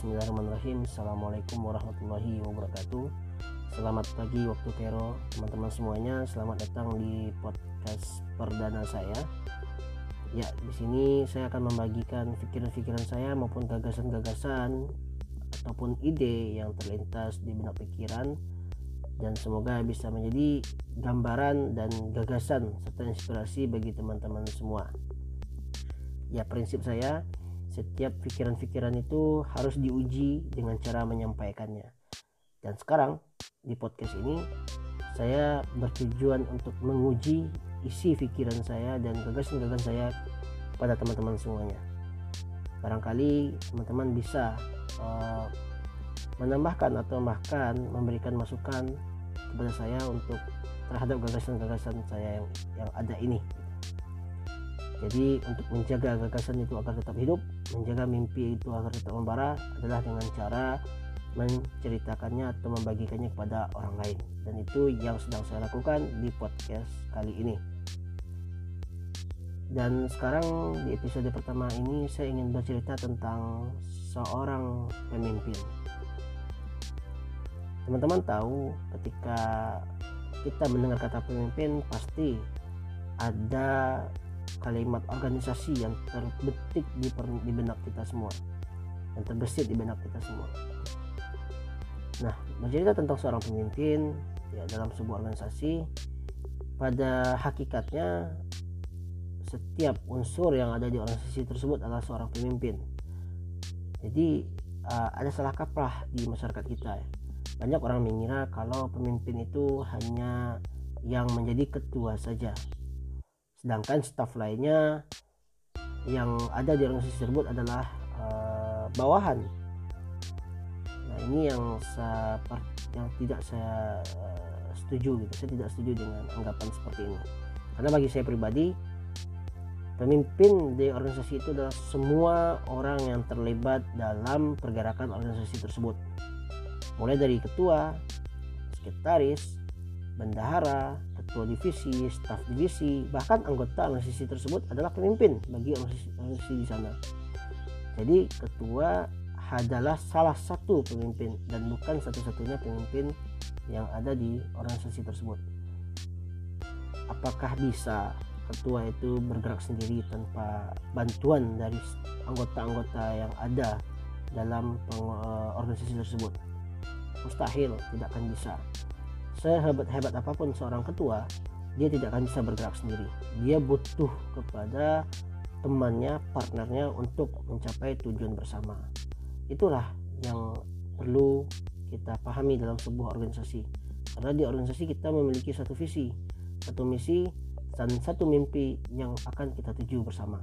Bismillahirrahmanirrahim. Assalamualaikum warahmatullahi wabarakatuh. Selamat pagi waktu Kero Teman-teman semuanya. Selamat datang di podcast perdana saya. Ya di sini saya akan membagikan pikiran-pikiran saya Maupun gagasan-gagasan Ataupun ide yang terlintas di benak pikiran. Dan semoga bisa menjadi gambaran dan gagasan Serta inspirasi bagi teman-teman semua. Ya prinsip saya setiap pikiran-pikiran itu harus diuji dengan cara menyampaikannya. Dan sekarang di podcast ini saya bertujuan untuk menguji isi pikiran saya dan gagasan-gagasan saya pada teman-teman semuanya. Barangkali teman-teman bisa uh, menambahkan atau bahkan memberikan masukan kepada saya untuk terhadap gagasan-gagasan saya yang yang ada ini. Jadi untuk menjaga gagasan itu agar tetap hidup, menjaga mimpi itu agar tetap membara adalah dengan cara menceritakannya atau membagikannya kepada orang lain. Dan itu yang sedang saya lakukan di podcast kali ini. Dan sekarang di episode pertama ini saya ingin bercerita tentang seorang pemimpin. Teman-teman tahu ketika kita mendengar kata pemimpin pasti ada kalimat organisasi yang terbetik di, di benak kita semua. Yang terbesit di benak kita semua. Nah bercerita tentang seorang pemimpin ya dalam sebuah organisasi pada hakikatnya setiap unsur yang ada di organisasi tersebut adalah seorang pemimpin. Jadi uh, ada salah kaprah di masyarakat kita ya. banyak orang mengira kalau pemimpin itu hanya yang menjadi ketua saja sedangkan staf lainnya yang ada di organisasi tersebut adalah uh, bawahan. Nah ini yang saya yang tidak saya uh, setuju gitu. Saya tidak setuju dengan anggapan seperti ini. Karena bagi saya pribadi pemimpin di organisasi itu adalah semua orang yang terlibat dalam pergerakan organisasi tersebut. Mulai dari ketua sekretaris bendahara ketua divisi, staf divisi, bahkan anggota organisasi tersebut adalah pemimpin bagi organisasi, di sana. Jadi ketua adalah salah satu pemimpin dan bukan satu-satunya pemimpin yang ada di organisasi tersebut. Apakah bisa ketua itu bergerak sendiri tanpa bantuan dari anggota-anggota yang ada dalam eh, organisasi tersebut? Mustahil, tidak akan bisa sehebat-hebat apa pun seorang ketua dia tidak akan bisa bergerak sendiri. Dia butuh kepada temannya partnernya untuk mencapai tujuan bersama. Itulah yang perlu kita pahami dalam sebuah organisasi. Karena di organisasi kita memiliki satu visi satu misi dan satu mimpi yang akan kita tuju bersama.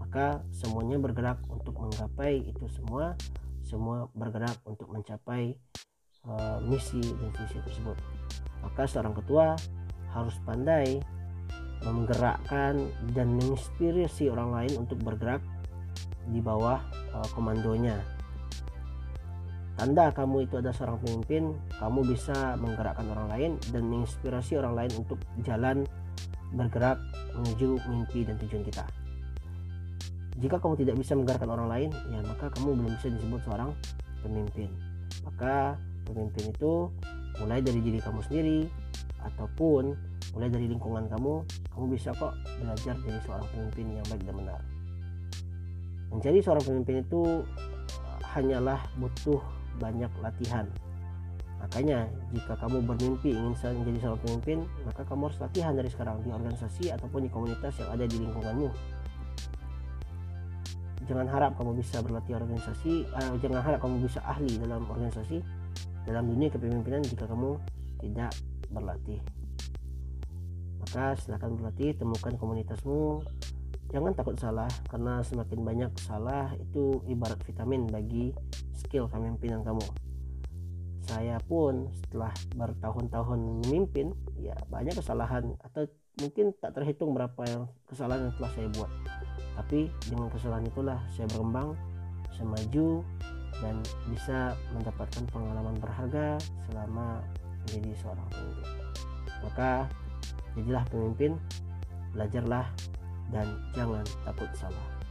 Maka semuanya bergerak untuk menggapai itu semua semua bergerak untuk mencapai uh, misi dan visi tersebut maka seorang ketua harus pandai menggerakkan dan menginspirasi orang lain untuk bergerak di bawah uh, komandonya. Tanda kamu itu ada seorang pemimpin, kamu bisa menggerakkan orang lain dan menginspirasi orang lain untuk jalan bergerak menuju mimpi dan tujuan kita. Jika kamu tidak bisa menggerakkan orang lain, ya maka kamu belum bisa disebut seorang pemimpin. Maka pemimpin itu mulai dari diri kamu sendiri ataupun mulai dari lingkungan kamu kamu bisa kok belajar jadi seorang pemimpin yang baik dan benar. Menjadi seorang pemimpin itu uh, hanyalah butuh banyak latihan. Makanya jika kamu bermimpi ingin menjadi seorang pemimpin maka kamu harus latihan dari sekarang di organisasi ataupun di komunitas yang ada di lingkunganmu jangan harap kamu bisa berlatih organisasi uh, jangan harap kamu bisa ahli dalam organisasi dalam dunia kepemimpinan jika kamu tidak berlatih. Maka silahkan berlatih temukan komunitasmu. Jangan takut salah karena semakin banyak salah itu ibarat vitamin bagi skill kepemimpinan kamu. Saya pun setelah bertahun-tahun memimpin ya banyak kesalahan atau mungkin tak terhitung berapa yang kesalahan yang telah saya buat tapi dengan kesalahan itulah saya berkembang saya maju dan bisa mendapatkan pengalaman berharga selama menjadi seorang pemimpin. Maka jadilah pemimpin, belajarlah dan jangan takut salah.